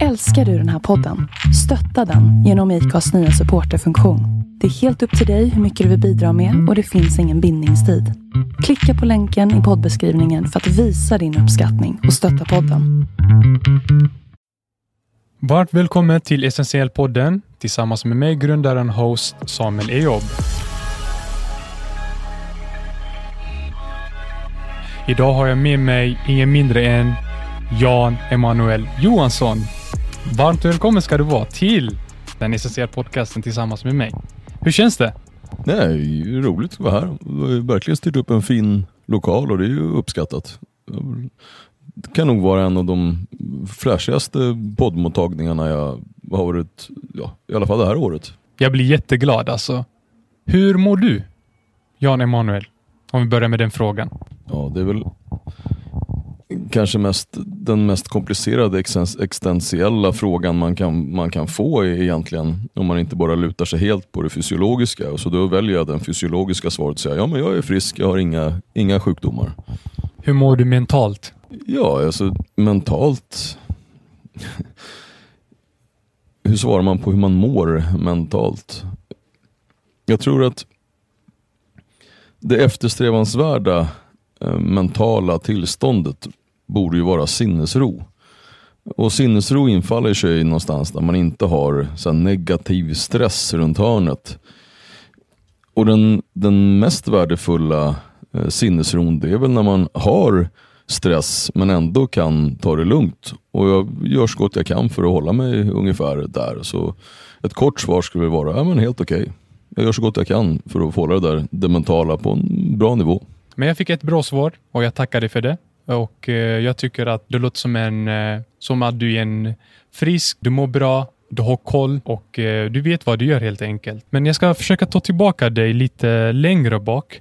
Älskar du den här podden? Stötta den genom IKAs nya supporterfunktion. Det är helt upp till dig hur mycket du vill bidra med och det finns ingen bindningstid. Klicka på länken i poddbeskrivningen för att visa din uppskattning och stötta podden. Varmt välkommen till Essentiell-podden tillsammans med mig, grundaren host Samuel Ejob. Idag har jag med mig ingen mindre än Jan Emanuel Johansson. Varmt välkommen ska du vara till den essentiella podcasten tillsammans med mig. Hur känns det? Ju roligt att vara här. Du har verkligen styrt upp en fin lokal och det är ju uppskattat. Det kan nog vara en av de fräschigaste poddmottagningarna jag har varit, ja, i alla fall det här året. Jag blir jätteglad alltså. Hur mår du? Jan Emanuel, om vi börjar med den frågan. Ja, det är väl kanske mest, den mest komplicerade existentiella frågan man kan, man kan få egentligen. Om man inte bara lutar sig helt på det fysiologiska. Och så då väljer jag den fysiologiska svaret och säger ja men jag är frisk, jag har inga, inga sjukdomar. Hur mår du mentalt? Ja, alltså mentalt. hur svarar man på hur man mår mentalt? Jag tror att det eftersträvansvärda eh, mentala tillståndet borde ju vara sinnesro. Och sinnesro infaller sig någonstans där man inte har så negativ stress runt hörnet. Och den, den mest värdefulla eh, sinnesron det är väl när man har stress men ändå kan ta det lugnt. Och jag gör så gott jag kan för att hålla mig ungefär där. Så ett kort svar skulle vara, ja men helt okej. Okay. Jag gör så gott jag kan för att få det där, det mentala på en bra nivå. Men jag fick ett bra svar och jag tackar dig för det. Och eh, jag tycker att det låter som, en, eh, som att du är en frisk, du mår bra, du har koll och eh, du vet vad du gör helt enkelt. Men jag ska försöka ta tillbaka dig lite längre bak.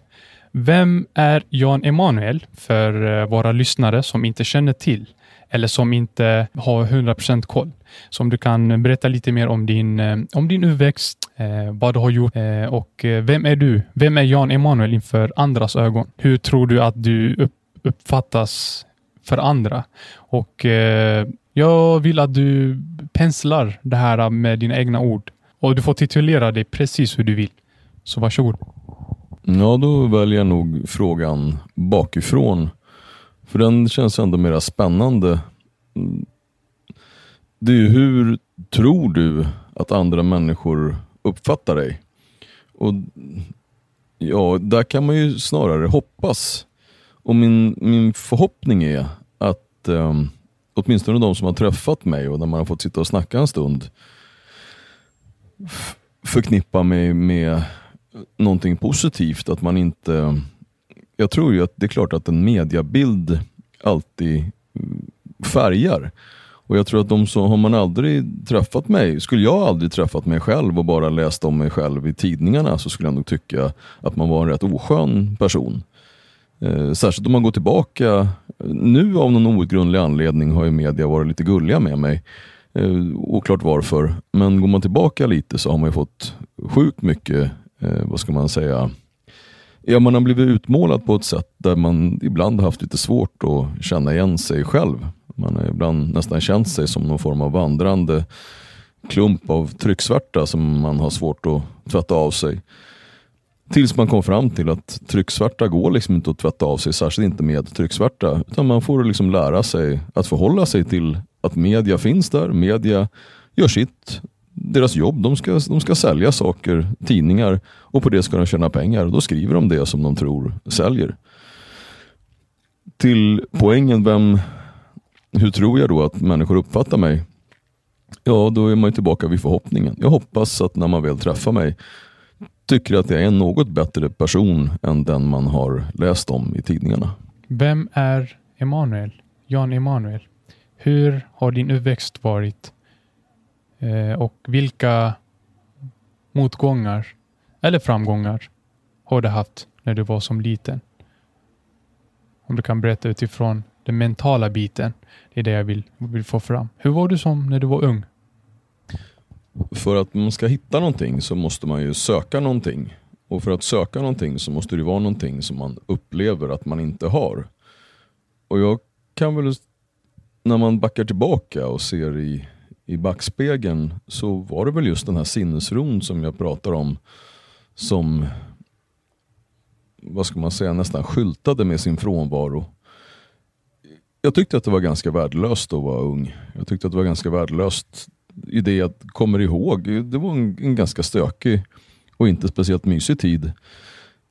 Vem är Jan Emanuel för våra lyssnare som inte känner till eller som inte har 100% koll? Så om du kan berätta lite mer om din, om din uppväxt, vad du har gjort och vem är du? Vem är Jan Emanuel inför andras ögon? Hur tror du att du upp uppfattas för andra. Och eh, jag vill att du penslar det här med dina egna ord och du får titulera dig precis hur du vill. Så varsågod. Ja, då väljer jag nog frågan bakifrån. För den känns ändå mera spännande. Det är ju hur tror du att andra människor uppfattar dig? Och ja, där kan man ju snarare hoppas och min, min förhoppning är att um, åtminstone de som har träffat mig och när man har fått sitta och snacka en stund förknippa mig med någonting positivt. Att man inte... Jag tror ju att det är klart att en mediabild alltid färgar. Och jag tror att de som, har man aldrig träffat mig, skulle jag aldrig träffat mig själv och bara läst om mig själv i tidningarna så skulle jag nog tycka att man var en rätt oskön person. Eh, särskilt om man går tillbaka. Nu av någon outgrundlig anledning har ju media varit lite gulliga med mig. Eh, oklart varför. Men går man tillbaka lite så har man ju fått sjukt mycket, eh, vad ska man säga, Ja, man har blivit utmålad på ett sätt där man ibland haft lite svårt att känna igen sig själv. Man har ibland nästan känt sig som någon form av vandrande klump av trycksvärta som man har svårt att tvätta av sig. Tills man kom fram till att trycksvärta går liksom inte att tvätta av sig, särskilt inte med trycksvärta. Utan man får liksom lära sig att förhålla sig till att media finns där. Media gör sitt, deras jobb. De ska, de ska sälja saker, tidningar och på det ska de tjäna pengar. Då skriver de det som de tror säljer. Till poängen, vem, hur tror jag då att människor uppfattar mig? Ja, då är man tillbaka vid förhoppningen. Jag hoppas att när man väl träffar mig tycker att jag är en något bättre person än den man har läst om i tidningarna. Vem är Emanuel? Jan Emanuel. Hur har din uppväxt varit? Eh, och vilka motgångar eller framgångar har du haft när du var som liten? Om du kan berätta utifrån den mentala biten. Det är det jag vill, vill få fram. Hur var du som när du var ung? För att man ska hitta någonting så måste man ju söka någonting. Och för att söka någonting så måste det vara någonting som man upplever att man inte har. Och jag kan väl, när man backar tillbaka och ser i, i backspegeln så var det väl just den här sinnesron som jag pratar om som, vad ska man säga, nästan skyltade med sin frånvaro. Jag tyckte att det var ganska värdelöst att vara ung. Jag tyckte att det var ganska värdelöst i det jag kommer ihåg. Det var en, en ganska stökig och inte speciellt mysig tid.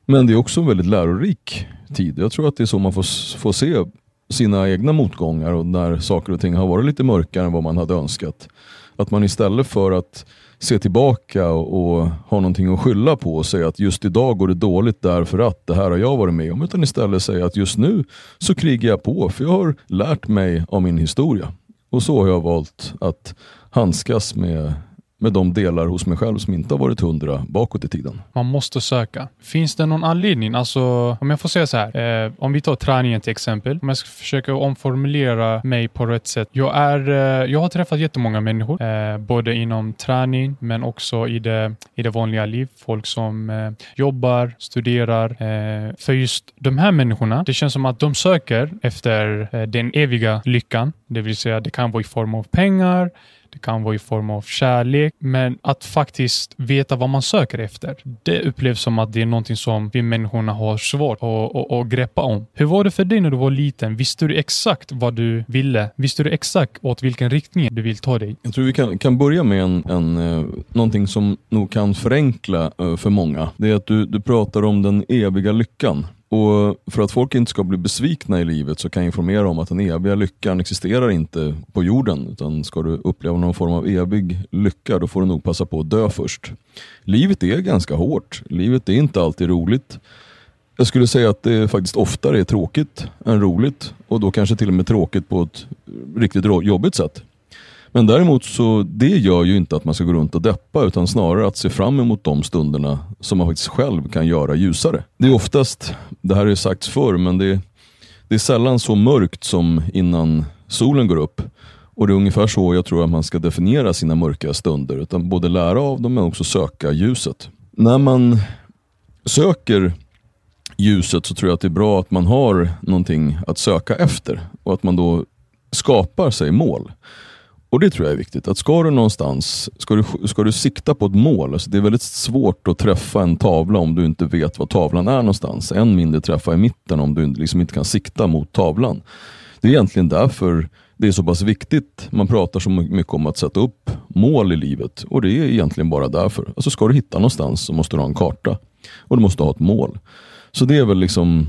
Men det är också en väldigt lärorik tid. Jag tror att det är så man får, får se sina egna motgångar och när saker och ting har varit lite mörkare än vad man hade önskat. Att man istället för att se tillbaka och, och ha någonting att skylla på och säga att just idag går det dåligt därför att det här har jag varit med om. Utan istället säga att just nu så krigar jag på för jag har lärt mig av min historia. Och så har jag valt att handskas med med de delar hos mig själv som inte har varit hundra bakåt i tiden. Man måste söka. Finns det någon anledning? Alltså, om jag får säga så här. Eh, om vi tar träningen till exempel. Om jag ska försöka omformulera mig på rätt sätt. Jag, är, eh, jag har träffat jättemånga människor. Eh, både inom träning men också i det, i det vanliga livet. Folk som eh, jobbar, studerar. Eh, för just de här människorna, det känns som att de söker efter eh, den eviga lyckan. Det vill säga det kan vara i form av pengar, det kan vara i form av kärlek, men att faktiskt veta vad man söker efter. Det upplevs som att det är någonting som vi människorna har svårt att, att, att greppa om. Hur var det för dig när du var liten? Visste du exakt vad du ville? Visste du exakt åt vilken riktning du vill ta dig? Jag tror vi kan, kan börja med en, en, eh, någonting som nog kan förenkla eh, för många. Det är att du, du pratar om den eviga lyckan. Och För att folk inte ska bli besvikna i livet så kan jag informera om att den eviga lyckan existerar inte på jorden. Utan ska du uppleva någon form av evig lycka då får du nog passa på att dö först. Livet är ganska hårt. Livet är inte alltid roligt. Jag skulle säga att det faktiskt oftare är tråkigt än roligt och då kanske till och med tråkigt på ett riktigt jobbigt sätt. Men däremot så det gör ju inte att man ska gå runt och deppa utan snarare att se fram emot de stunderna som man faktiskt själv kan göra ljusare. Det är oftast, det här har ju sagts förr, men det är, det är sällan så mörkt som innan solen går upp. Och det är ungefär så jag tror att man ska definiera sina mörka stunder. Utan både lära av dem men också söka ljuset. När man söker ljuset så tror jag att det är bra att man har någonting att söka efter och att man då skapar sig mål. Och det tror jag är viktigt. Att ska du någonstans, ska du, ska du sikta på ett mål, alltså det är väldigt svårt att träffa en tavla om du inte vet var tavlan är någonstans. Än mindre träffa i mitten om du liksom inte kan sikta mot tavlan. Det är egentligen därför det är så pass viktigt. Man pratar så mycket om att sätta upp mål i livet och det är egentligen bara därför. Alltså ska du hitta någonstans så måste du ha en karta och du måste ha ett mål. Så det är väl liksom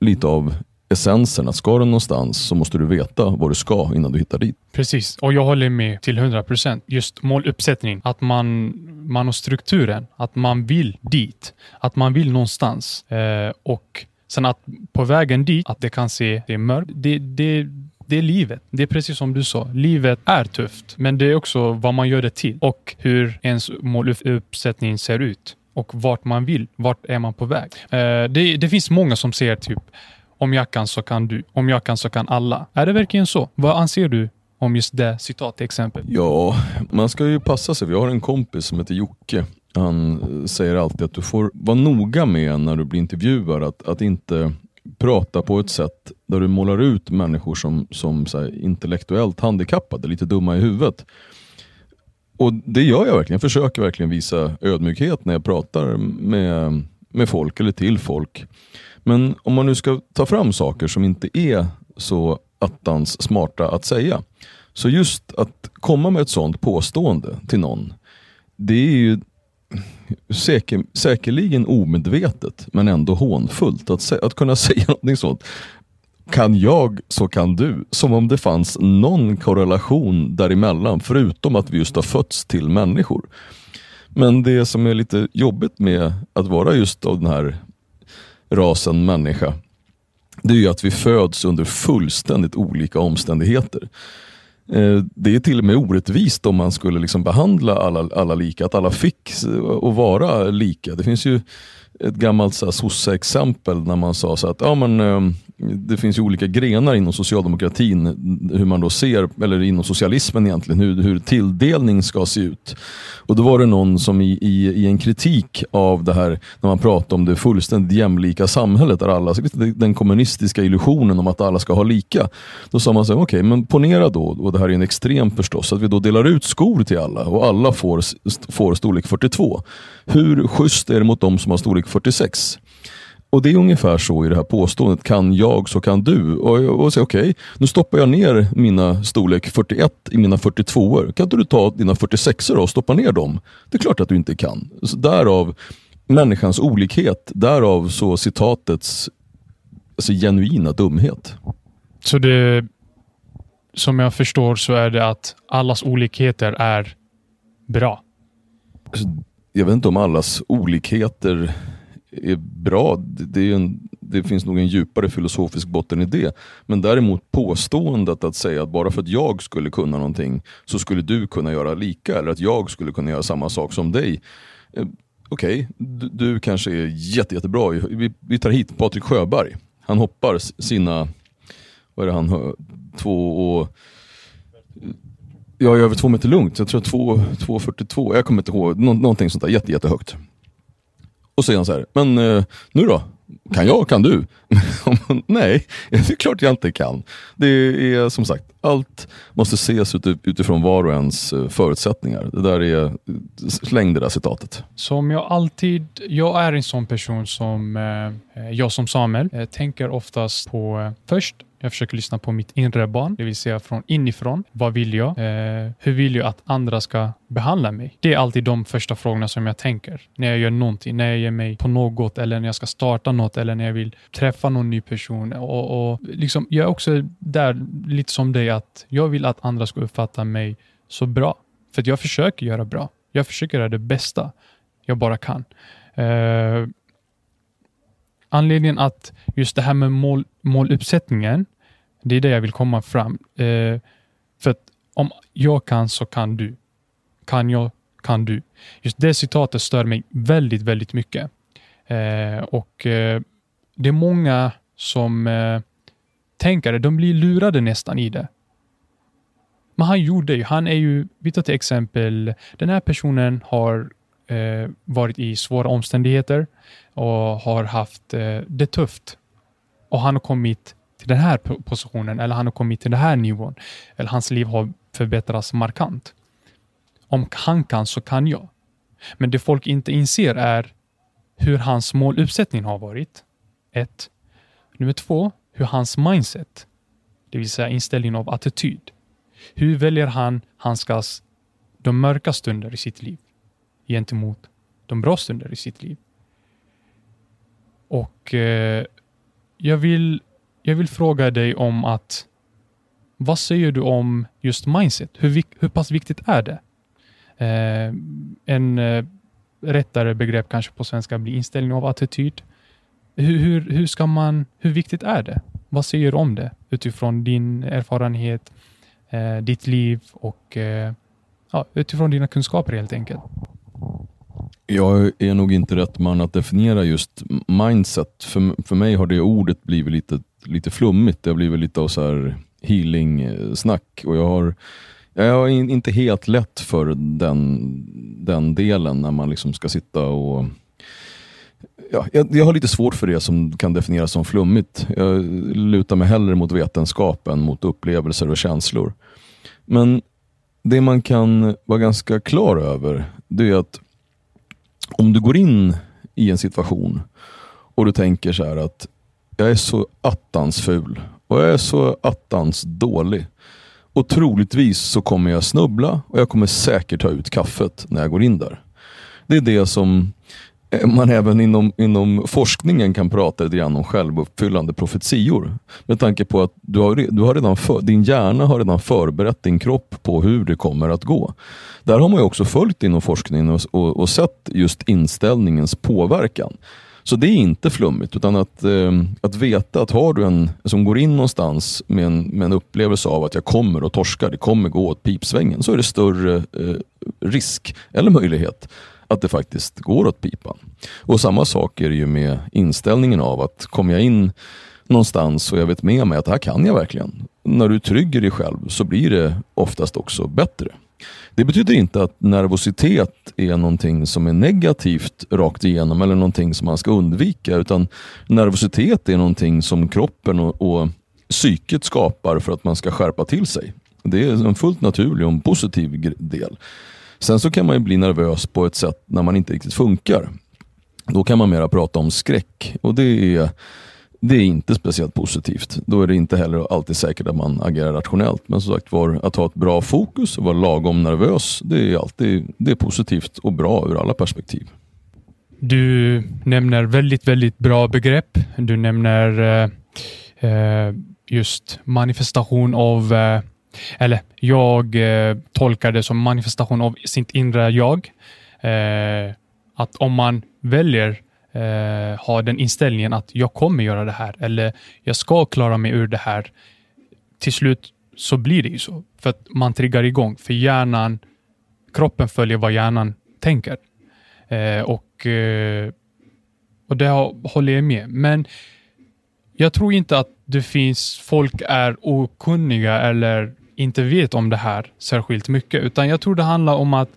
lite av essensen att ska du någonstans så måste du veta vad du ska innan du hittar dit. Precis, och jag håller med till 100 procent. Just måluppsättning, att man, man har strukturen, att man vill dit, att man vill någonstans. Eh, och sen att på vägen dit, att det kan se, det är mörkt. Det, det, det är livet. Det är precis som du sa. Livet är tufft, men det är också vad man gör det till och hur ens måluppsättning ser ut och vart man vill. Vart är man på väg? Eh, det, det finns många som säger typ om jag kan så kan du. Om jag kan så kan alla. Är det verkligen så? Vad anser du om just det citat exempel? Ja, man ska ju passa sig. Vi har en kompis som heter Jocke. Han eh, säger alltid att du får vara noga med när du blir intervjuad att, att inte prata på ett sätt där du målar ut människor som, som så här, intellektuellt handikappade, lite dumma i huvudet. Och Det gör jag verkligen. Jag försöker verkligen visa ödmjukhet när jag pratar med, med folk eller till folk. Men om man nu ska ta fram saker som inte är så attans smarta att säga. Så just att komma med ett sånt påstående till någon, det är ju säker, säkerligen omedvetet men ändå hånfullt. Att, att kunna säga någonting sånt. Kan jag så kan du. Som om det fanns någon korrelation däremellan förutom att vi just har fötts till människor. Men det som är lite jobbigt med att vara just av den här rasen människa, det är ju att vi föds under fullständigt olika omständigheter. Eh, det är till och med orättvist om man skulle liksom behandla alla, alla lika, att alla fick att vara lika. Det finns ju ett gammalt sosse-exempel när man sa så att ja, men, ehm, det finns ju olika grenar inom socialdemokratin, hur man då ser, eller inom socialismen egentligen, hur, hur tilldelning ska se ut. Och då var det någon som i, i, i en kritik av det här, när man pratar om det fullständigt jämlika samhället, där alla, den kommunistiska illusionen om att alla ska ha lika. Då sa man så okej, okay, men ponera då, och det här är en extrem förstås, att vi då delar ut skor till alla och alla får, får storlek 42. Hur schysst är det mot de som har storlek 46? Och det är ungefär så i det här påståendet, kan jag så kan du. Och jag och säger okej, okay, nu stoppar jag ner mina storlek 41 i mina 42 Kan inte du ta dina 46 och stoppa ner dem? Det är klart att du inte kan. Så därav människans olikhet, därav så citatets alltså, genuina dumhet. Så det, som jag förstår så är det att allas olikheter är bra? Alltså, jag vet inte om allas olikheter är bra. Det, är en, det finns nog en djupare filosofisk botten i det. Men däremot påståendet att säga att bara för att jag skulle kunna någonting så skulle du kunna göra lika eller att jag skulle kunna göra samma sak som dig. Eh, Okej, okay, du, du, kanske är jätte, jättebra. Vi, vi tar hit Patrik Sjöberg. Han hoppar sina, vad är det han, två och Ja, över två meter lugnt. Jag tror 2,42. Jag kommer inte ihåg. Nå någonting sånt där jätte, jättehögt. Och så säger han så här, men eh, nu då? Kan jag? Kan du? Nej, det är klart jag inte kan. Det är som sagt, allt måste ses utifrån var och ens eh, förutsättningar. Det där är, släng det där citatet. Som jag alltid, jag är en sån person som, eh, jag som Samuel, eh, tänker oftast på först jag försöker lyssna på mitt inre barn, det vill säga från inifrån. Vad vill jag? Eh, hur vill jag att andra ska behandla mig? Det är alltid de första frågorna som jag tänker när jag gör någonting, när jag ger mig på något eller när jag ska starta något eller när jag vill träffa någon ny person. Och, och liksom, jag är också där lite som dig att jag vill att andra ska uppfatta mig så bra. För jag försöker göra bra. Jag försöker göra det bästa jag bara kan. Eh, anledningen att just det här med mål, måluppsättningen, det är det jag vill komma fram. Eh, för att om jag kan så kan du. Kan jag, kan du. Just det citatet stör mig väldigt, väldigt mycket. Eh, och eh, det är många som eh, tänker det, de blir lurade nästan i det. Men han gjorde ju, han är ju, vi tar till exempel, den här personen har eh, varit i svåra omständigheter och har haft eh, det tufft. Och han har kommit till den här positionen eller han har kommit till den här nivån. Eller hans liv har förbättrats markant. Om han kan så kan jag. Men det folk inte inser är hur hans måluppsättning har varit. Ett. Nummer två, hur hans mindset, det vill säga inställningen av attityd. Hur väljer han handskas de mörka stunder i sitt liv gentemot de bra stunder i sitt liv? Och eh, jag, vill, jag vill fråga dig om att vad säger du om just mindset? Hur, hur pass viktigt är det? Eh, en eh, rättare begrepp kanske på svenska blir inställning av attityd. Hur, hur, hur, ska man, hur viktigt är det? Vad säger du om det utifrån din erfarenhet, eh, ditt liv och eh, ja, utifrån dina kunskaper helt enkelt? Jag är nog inte rätt man att definiera just mindset. För, för mig har det ordet blivit lite, lite flummigt. Det har blivit lite av så här healing-snack. Och jag har, jag har inte helt lätt för den, den delen när man liksom ska sitta och Ja, jag, jag, har lite svårt för det som kan definieras som flummigt. Jag lutar mig hellre mot vetenskap än mot upplevelser och känslor. Men det man kan vara ganska klar över, det är att om du går in i en situation och du tänker så här att jag är så attans ful och jag är så attans dålig. Och troligtvis så kommer jag snubbla och jag kommer säkert ta ut kaffet när jag går in där. Det är det som Eh, man även inom, inom forskningen kan prata lite grann om självuppfyllande profetior. Med tanke på att du har, du har redan för, din hjärna har redan förberett din kropp på hur det kommer att gå. Där har man ju också följt inom forskningen och, och, och sett just inställningens påverkan. Så det är inte flummigt, utan att, eh, att veta att har du en som går in någonstans med en, med en upplevelse av att jag kommer att torska, det kommer gå åt pipsvängen, så är det större eh, risk eller möjlighet att det faktiskt går åt pipan. Och samma sak är det ju med inställningen av att kommer jag in någonstans och jag vet med mig att det här kan jag verkligen. När du trygger dig själv så blir det oftast också bättre. Det betyder inte att nervositet är någonting som är negativt rakt igenom eller någonting som man ska undvika utan nervositet är någonting som kroppen och, och psyket skapar för att man ska skärpa till sig. Det är en fullt naturlig och en positiv del. Sen så kan man ju bli nervös på ett sätt när man inte riktigt funkar. Då kan man mera prata om skräck och det är, det är inte speciellt positivt. Då är det inte heller alltid säkert att man agerar rationellt. Men som sagt var, att ha ett bra fokus och vara lagom nervös, det är alltid det är positivt och bra ur alla perspektiv. Du nämner väldigt, väldigt bra begrepp. Du nämner eh, eh just manifestation av eh, eller jag eh, tolkar det som manifestation av sitt inre jag. Eh, att om man väljer eh, ha den inställningen att jag kommer göra det här eller jag ska klara mig ur det här. Till slut så blir det ju så. För att man triggar igång. För hjärnan, kroppen följer vad hjärnan tänker. Eh, och, eh, och det håller jag med. Men jag tror inte att det finns folk är okunniga eller inte vet om det här särskilt mycket, utan jag tror det handlar om att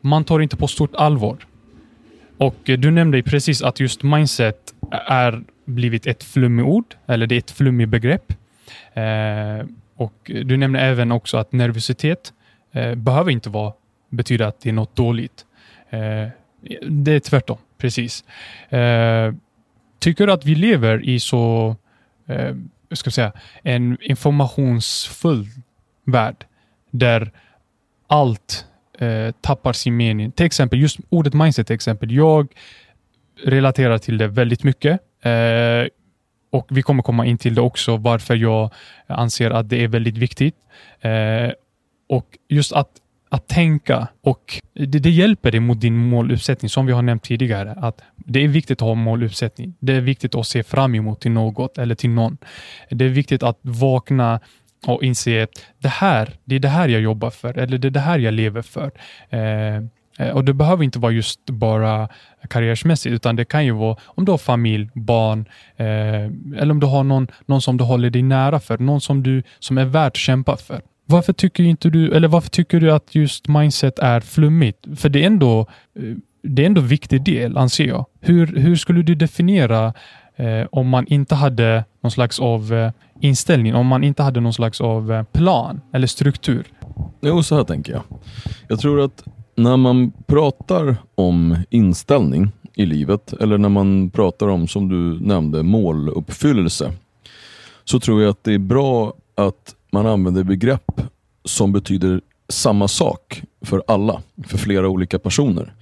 man tar inte på stort allvar. Och eh, du nämnde precis att just mindset är blivit ett flummigt ord, eller det är ett flummigt begrepp. Eh, och Du nämnde även också att nervositet eh, behöver inte vara, betyda att det är något dåligt. Eh, det är tvärtom, precis. Eh, tycker du att vi lever i så, eh, ska säga, en informationsfull värld där allt eh, tappar sin mening. Till exempel, just ordet mindset till exempel. Jag relaterar till det väldigt mycket. Eh, och Vi kommer komma in till det också, varför jag anser att det är väldigt viktigt. Eh, och just att, att tänka och det, det, hjälper dig mot din måluppsättning, som vi har nämnt tidigare. Att Det är viktigt att ha måluppsättning. Det är viktigt att se fram emot till något eller till någon. Det är viktigt att vakna och inse att det här, det är det här jag jobbar för eller det är det här jag lever för. Eh, eh, och Det behöver inte vara just bara karriärsmässigt, utan det kan ju vara om du har familj, barn eh, eller om du har någon, någon som du håller dig nära för, någon som, du, som är värt att kämpa för. Varför tycker inte du, eller varför tycker du att just mindset är flummigt? För det är ändå, eh, det är ändå en viktig del, anser jag. Hur, hur skulle du definiera eh, om man inte hade någon slags av eh, inställning, om man inte hade någon slags av eh, plan eller struktur? Jo, så här tänker jag. Jag tror att när man pratar om inställning i livet, eller när man pratar om, som du nämnde, måluppfyllelse, så tror jag att det är bra att man använder begrepp som betyder samma sak för alla, för flera olika personer.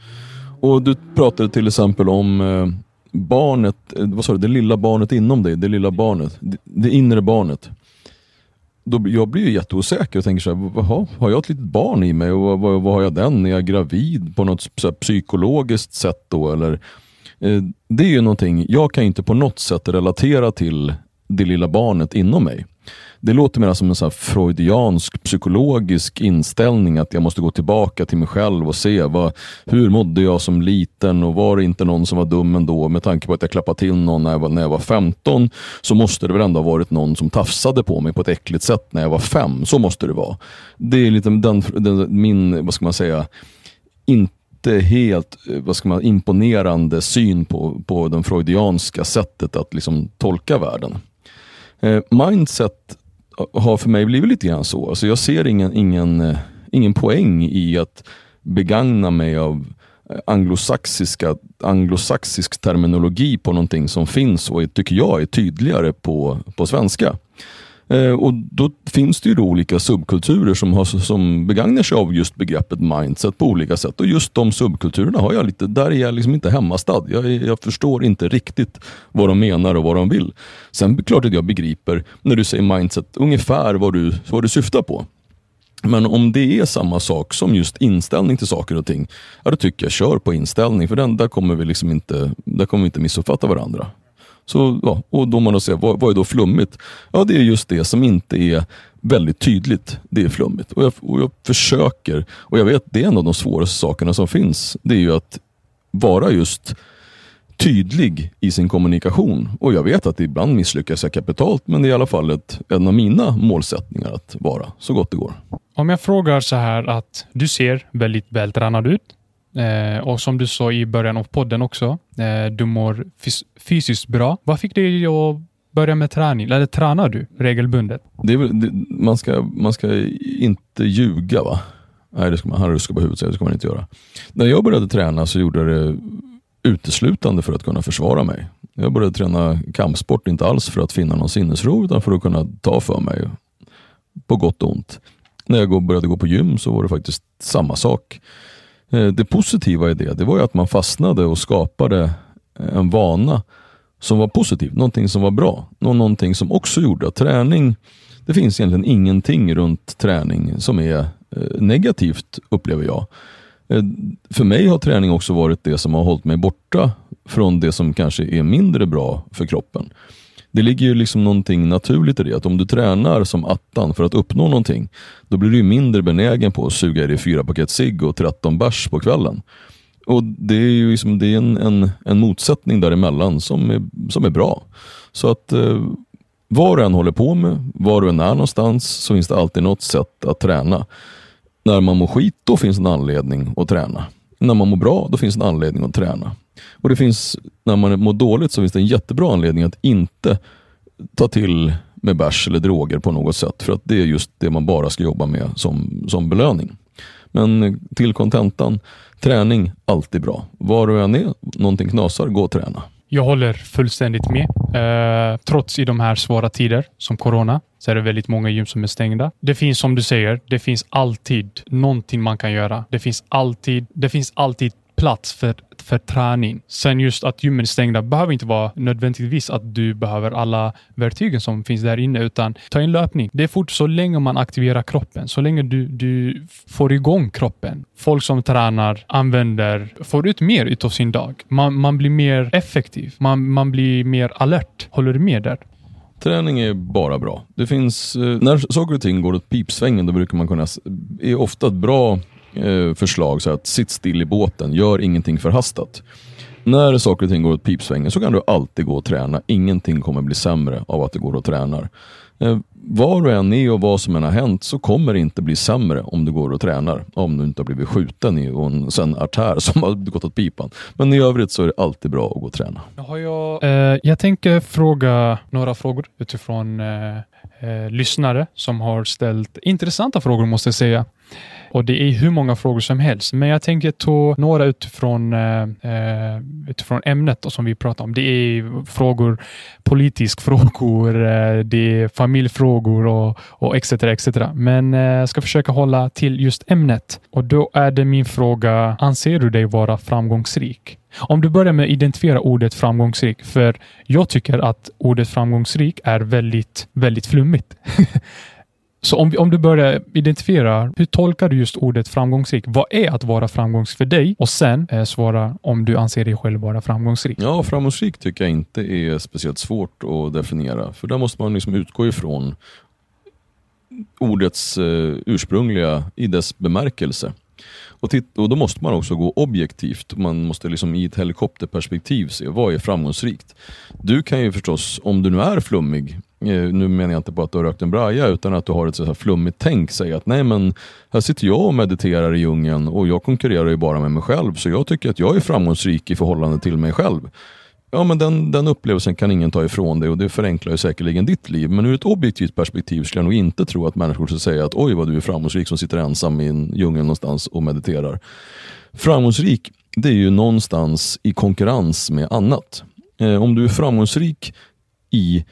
Och Du pratade till exempel om eh, barnet, eh, vad sa du, det lilla barnet inom dig, det lilla barnet, det, det inre barnet. Då, jag blir ju jätteosäker och tänker så här, Vaha, har jag ett litet barn i mig och vad, vad, vad har jag den? Är jag gravid på något så psykologiskt sätt då? Eller, eh, det är ju någonting, jag kan inte på något sätt relatera till det lilla barnet inom mig. Det låter mer som en så freudiansk psykologisk inställning att jag måste gå tillbaka till mig själv och se vad, hur mådde jag som liten och var det inte någon som var dum ändå med tanke på att jag klappade till någon när jag var, när jag var 15 så måste det väl ändå ha varit någon som tafsade på mig på ett äckligt sätt när jag var fem. Så måste det vara. Det är lite den, den min, vad ska man säga, inte helt vad ska man, imponerande syn på, på det freudianska sättet att liksom tolka världen. Eh, mindset har för mig blivit lite grann så. Alltså jag ser ingen, ingen, eh, ingen poäng i att begagna mig av eh, anglosaxiska, anglosaxisk terminologi på någonting som finns och tycker jag är tydligare på, på svenska. Eh, och Då finns det ju olika subkulturer som, har, som begagnar sig av just begreppet mindset på olika sätt. Och just de subkulturerna har jag lite, där är jag liksom inte hemmastad. Jag, jag förstår inte riktigt vad de menar och vad de vill. Sen är det klart att jag begriper när du säger mindset ungefär vad du, vad du syftar på. Men om det är samma sak som just inställning till saker och ting, ja, då tycker jag kör på inställning. För den, där kommer vi liksom inte, där kommer vi inte missuppfatta varandra. Så, ja, och då man då säger, vad, vad är då flummigt? Ja, det är just det som inte är väldigt tydligt. Det är flummigt. Och jag, och jag försöker, och jag vet det är en av de svåraste sakerna som finns. Det är ju att vara just tydlig i sin kommunikation. Och jag vet att ibland misslyckas jag kapitalt, men det är i alla fall ett, en av mina målsättningar att vara så gott det går. Om jag frågar så här att du ser väldigt vältränad ut. Eh, och som du sa i början av podden också, eh, du mår fys fysiskt bra. Vad fick dig att börja med träning? Eller tränar du regelbundet? Det är, väl- det, man, ska, man ska inte ljuga va? Nej, det ska man, han ruskar på huvudet, så det ska man inte göra. När jag började träna så gjorde jag det uteslutande för att kunna försvara mig. Jag började träna kampsport, inte alls för att finna någon sinnesro, utan för att kunna ta för mig. På gott och ont. När jag började gå på gym så var det faktiskt samma sak. Eh, det positiva i det, det var ju att man fastnade och skapade eh, en vana som var positiv, någonting som var bra. Någonting som också gjorde att träning, det finns egentligen ingenting runt träning som är eh, negativt upplever jag. För mig har träning också varit det som har hållit mig borta från det som kanske är mindre bra för kroppen. Det ligger ju liksom någonting naturligt i det, att om du tränar som attan för att uppnå någonting, då blir du mindre benägen på att suga i dig fyra paket cigg och 13 bärs på kvällen. Och Det är ju liksom, det är en, en, en motsättning däremellan som är, som är bra. Så att eh, vad du än håller på med, var du än är någonstans, så finns det alltid något sätt att träna. När man mår skit, då finns en anledning att träna. När man mår bra, då finns en anledning att träna. Och det finns, när man mår dåligt så finns det en jättebra anledning att inte ta till med bärs eller droger på något sätt. För att det är just det man bara ska jobba med som, som belöning. Men till kontentan, träning, alltid bra. Var du än är, någonting knasar, gå och träna. Jag håller fullständigt med. Eh, trots i de här svåra tider som corona så är det väldigt många gym som är stängda. Det finns som du säger, det finns alltid någonting man kan göra. Det finns alltid, det finns alltid plats för, för träning. Sen just att gymmen är stängda behöver inte vara nödvändigtvis att du behöver alla verktygen som finns där inne, utan ta en löpning. Det är fort så länge man aktiverar kroppen, så länge du, du får igång kroppen. Folk som tränar använder, får ut mer utav sin dag. Man, man blir mer effektiv. Man, man blir mer alert. Håller du med där? Träning är bara bra. Det finns, eh, när saker och ting går åt pipsvängen, då brukar man kunna, är ofta ett bra eh, förslag så att sitt still i båten, gör ingenting förhastat. När saker och ting går åt pipsvängen så kan du alltid gå och träna. Ingenting kommer bli sämre av att du går och tränar. Eh, var du än är och vad som än har hänt så kommer det inte bli sämre om du går och tränar. Om du inte har blivit skjuten i en, sen artär som har gått åt pipan. Men i övrigt så är det alltid bra att gå och träna. Har jag, eh, jag tänker fråga några frågor utifrån eh, eh, lyssnare som har ställt intressanta frågor måste jag säga. Och Det är hur många frågor som helst, men jag tänker ta några utifrån, eh, eh utifrån ämnet som vi pratar om. Det är frågor, politisk frågor, eh, det är familjefrågor och, och etc. etc. Men eh, jag ska försöka hålla till just ämnet. Och då är det min fråga, anser du dig vara framgångsrik? Om du börjar med att identifiera ordet framgångsrik, för jag tycker att ordet framgångsrik är väldigt, väldigt flummigt. Så om, om du börjar identifiera, hur tolkar du just ordet framgångsrik? Vad är att vara framgångsrik för dig? Och sen eh, svara om du anser dig själv vara framgångsrik. Ja, framgångsrik tycker jag inte är speciellt svårt att definiera. För där måste man liksom utgå ifrån ordets eh, ursprungliga i dess bemärkelse. Och, titt- och Då måste man också gå objektivt. Man måste liksom i ett helikopterperspektiv se vad är framgångsrikt. Du kan ju förstås, om du nu är flummig, Eh, nu menar jag inte bara att du har rökt en braja utan att du har ett så här flummigt tänk, säga att nej men här sitter jag och mediterar i djungeln och jag konkurrerar ju bara med mig själv så jag tycker att jag är framgångsrik i förhållande till mig själv. Ja, men den, den upplevelsen kan ingen ta ifrån dig och det förenklar ju säkerligen ditt liv. Men ur ett objektivt perspektiv skulle jag nog inte tro att människor skulle säga att oj vad du är framgångsrik som sitter ensam i en djungel någonstans och mediterar. Framgångsrik, det är ju någonstans i konkurrens med annat. Eh, om du är framgångsrik i,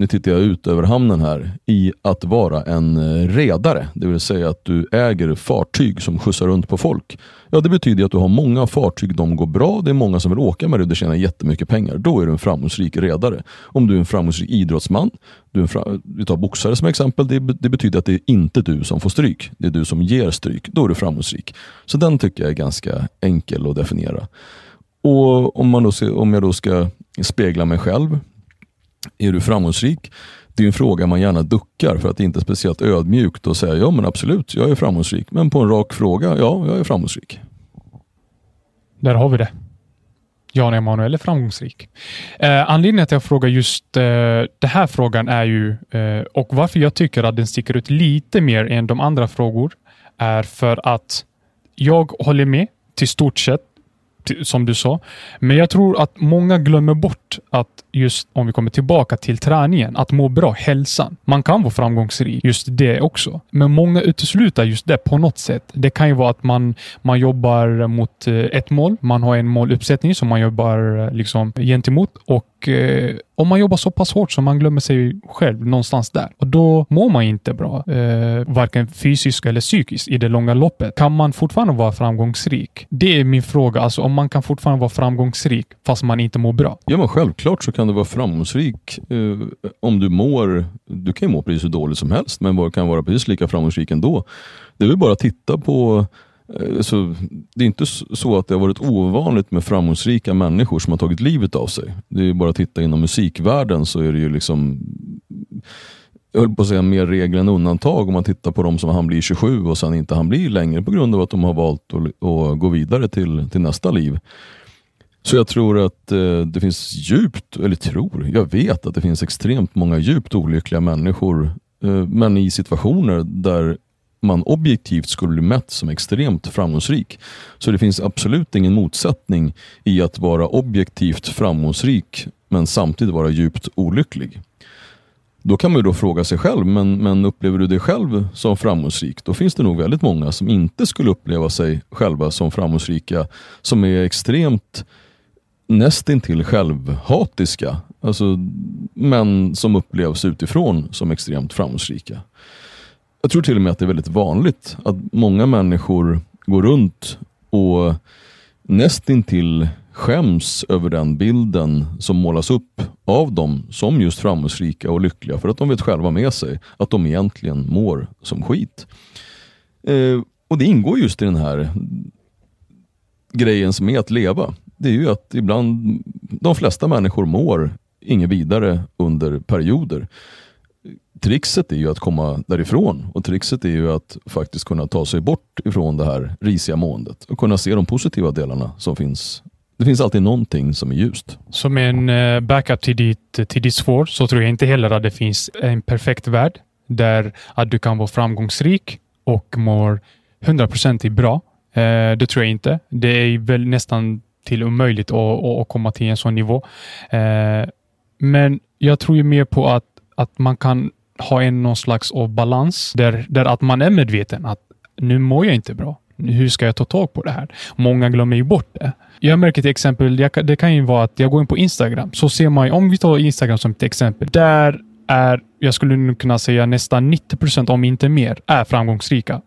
nu tittar jag ut över hamnen här, i att vara en eh, redare. Det vill säga att du äger fartyg som skjutsar runt på folk. Ja, det betyder att du har många fartyg, de går bra, det är många som vill åka med dig och du tjänar jättemycket pengar. Då är du en framgångsrik redare. Om du är en framgångsrik idrottsman, du är en vi tar boxare som exempel, det, det betyder att det är inte du som får stryk, det är du som ger stryk. Då är du framgångsrik. Så den tycker jag är ganska enkel att definiera. Och om, man då ska, om jag då ska spegla mig själv, är du framgångsrik? Det är en fråga man gärna duckar för att det inte är speciellt ödmjukt att säga ja men absolut, jag är framgångsrik. Men på en rak fråga, ja, jag är framgångsrik. Där har vi det. Jan Emanuel är framgångsrik. Eh, anledningen till att jag frågar just eh, den här frågan är ju, eh, och varför jag tycker att den sticker ut lite mer än de andra frågor, är för att jag håller med till stort sett som du sa. Men jag tror att många glömmer bort att just om vi kommer tillbaka till träningen, att må bra, hälsan. Man kan vara framgångsrik, just det också. Men många utesluter just det på något sätt. Det kan ju vara att man, man jobbar mot eh, ett mål. Man har en måluppsättning som man jobbar eh, liksom gentemot och eh, om man jobbar så pass hårt så man glömmer sig själv någonstans där och då mår man inte bra, eh, varken fysiskt eller psykiskt i det långa loppet. Kan man fortfarande vara framgångsrik? Det är min fråga. Alltså om man kan fortfarande vara framgångsrik fast man inte mår bra. Ja, men självklart så kan du vara framgångsrik eh, om du mår, du kan ju må precis hur dåligt som helst, men kan vara precis lika framgångsrik ändå. Det är väl bara att titta på Eh, så det är inte så att det har varit ovanligt med framgångsrika människor som har tagit livet av sig. Det är bara att titta inom musikvärlden så är det ju liksom jag höll på att säga mer regel än undantag om man tittar på de som han blir 27 och sen inte han blir längre på grund av att de har valt att, att gå vidare till, till nästa liv. Så jag tror att eh, det finns djupt, eller tror, jag vet att det finns extremt många djupt olyckliga människor, eh, men i situationer där man objektivt skulle bli mätt som extremt framgångsrik. Så det finns absolut ingen motsättning i att vara objektivt framgångsrik men samtidigt vara djupt olycklig. Då kan man ju då fråga sig själv, men, men upplever du dig själv som framgångsrik? Då finns det nog väldigt många som inte skulle uppleva sig själva som framgångsrika, som är extremt nästintill självhatiska, alltså, men som upplevs utifrån som extremt framgångsrika. Jag tror till och med att det är väldigt vanligt att många människor går runt och nästintill skäms över den bilden som målas upp av dem som just framgångsrika och lyckliga för att de vet själva med sig att de egentligen mår som skit. Eh, och det ingår just i den här grejen som är att leva. Det är ju att ibland, de flesta människor mår inget vidare under perioder. Trixet är ju att komma därifrån och trixet är ju att faktiskt kunna ta sig bort ifrån det här risiga måendet och kunna se de positiva delarna som finns det finns alltid någonting som är ljust. Som en eh, backup till ditt, till ditt svår så tror jag inte heller att det finns en perfekt värld där att du kan vara framgångsrik och mår 100% bra. Eh, det tror jag inte. Det är väl nästan till omöjligt att, att komma till en sån nivå. Eh, men jag tror ju mer på att, att man kan ha en någon slags av balans där, där att man är medveten att nu mår jag inte bra. Hur ska jag ta tag på det här? Många glömmer ju bort det. Jag märker till exempel, det kan ju vara att jag går in på Instagram, så ser man, om vi tar Instagram som ett exempel, där är, jag skulle nog kunna säga nästan 90 procent, om inte mer, är framgångsrika.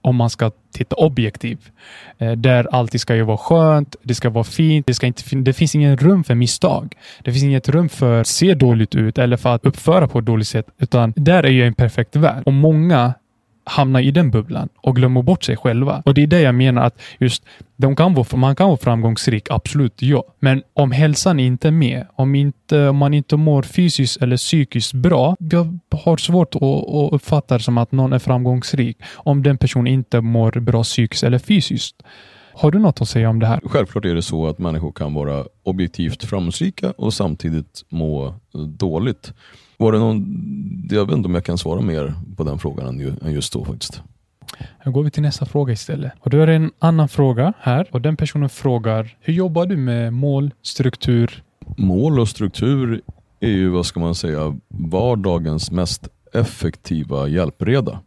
Om man ska titta objektivt. Eh, där alltid ska ju vara skönt, det ska vara fint, det, ska inte, det finns ingen rum för misstag. Det finns inget rum för att se dåligt ut eller för att uppföra på ett dåligt sätt, utan där är ju en perfekt värld. Och många hamnar i den bubblan och glömmer bort sig själva. Och det är det jag menar att just de kan vara, man kan vara framgångsrik, absolut ja. Men om hälsan inte är med, om, inte, om man inte mår fysiskt eller psykiskt bra, jag har svårt att, att uppfatta det som att någon är framgångsrik om den personen inte mår bra psykiskt eller fysiskt. Har du något att säga om det här? Självklart är det så att människor kan vara objektivt framgångsrika och samtidigt må dåligt. Var det någon, jag vet inte om jag kan svara mer på den frågan än just då faktiskt. Nu går vi till nästa fråga istället. Och då är det en annan fråga här och den personen frågar Hur jobbar du med mål, struktur? Mål och struktur är ju, vad ska man säga, vardagens mest effektiva hjälpreda.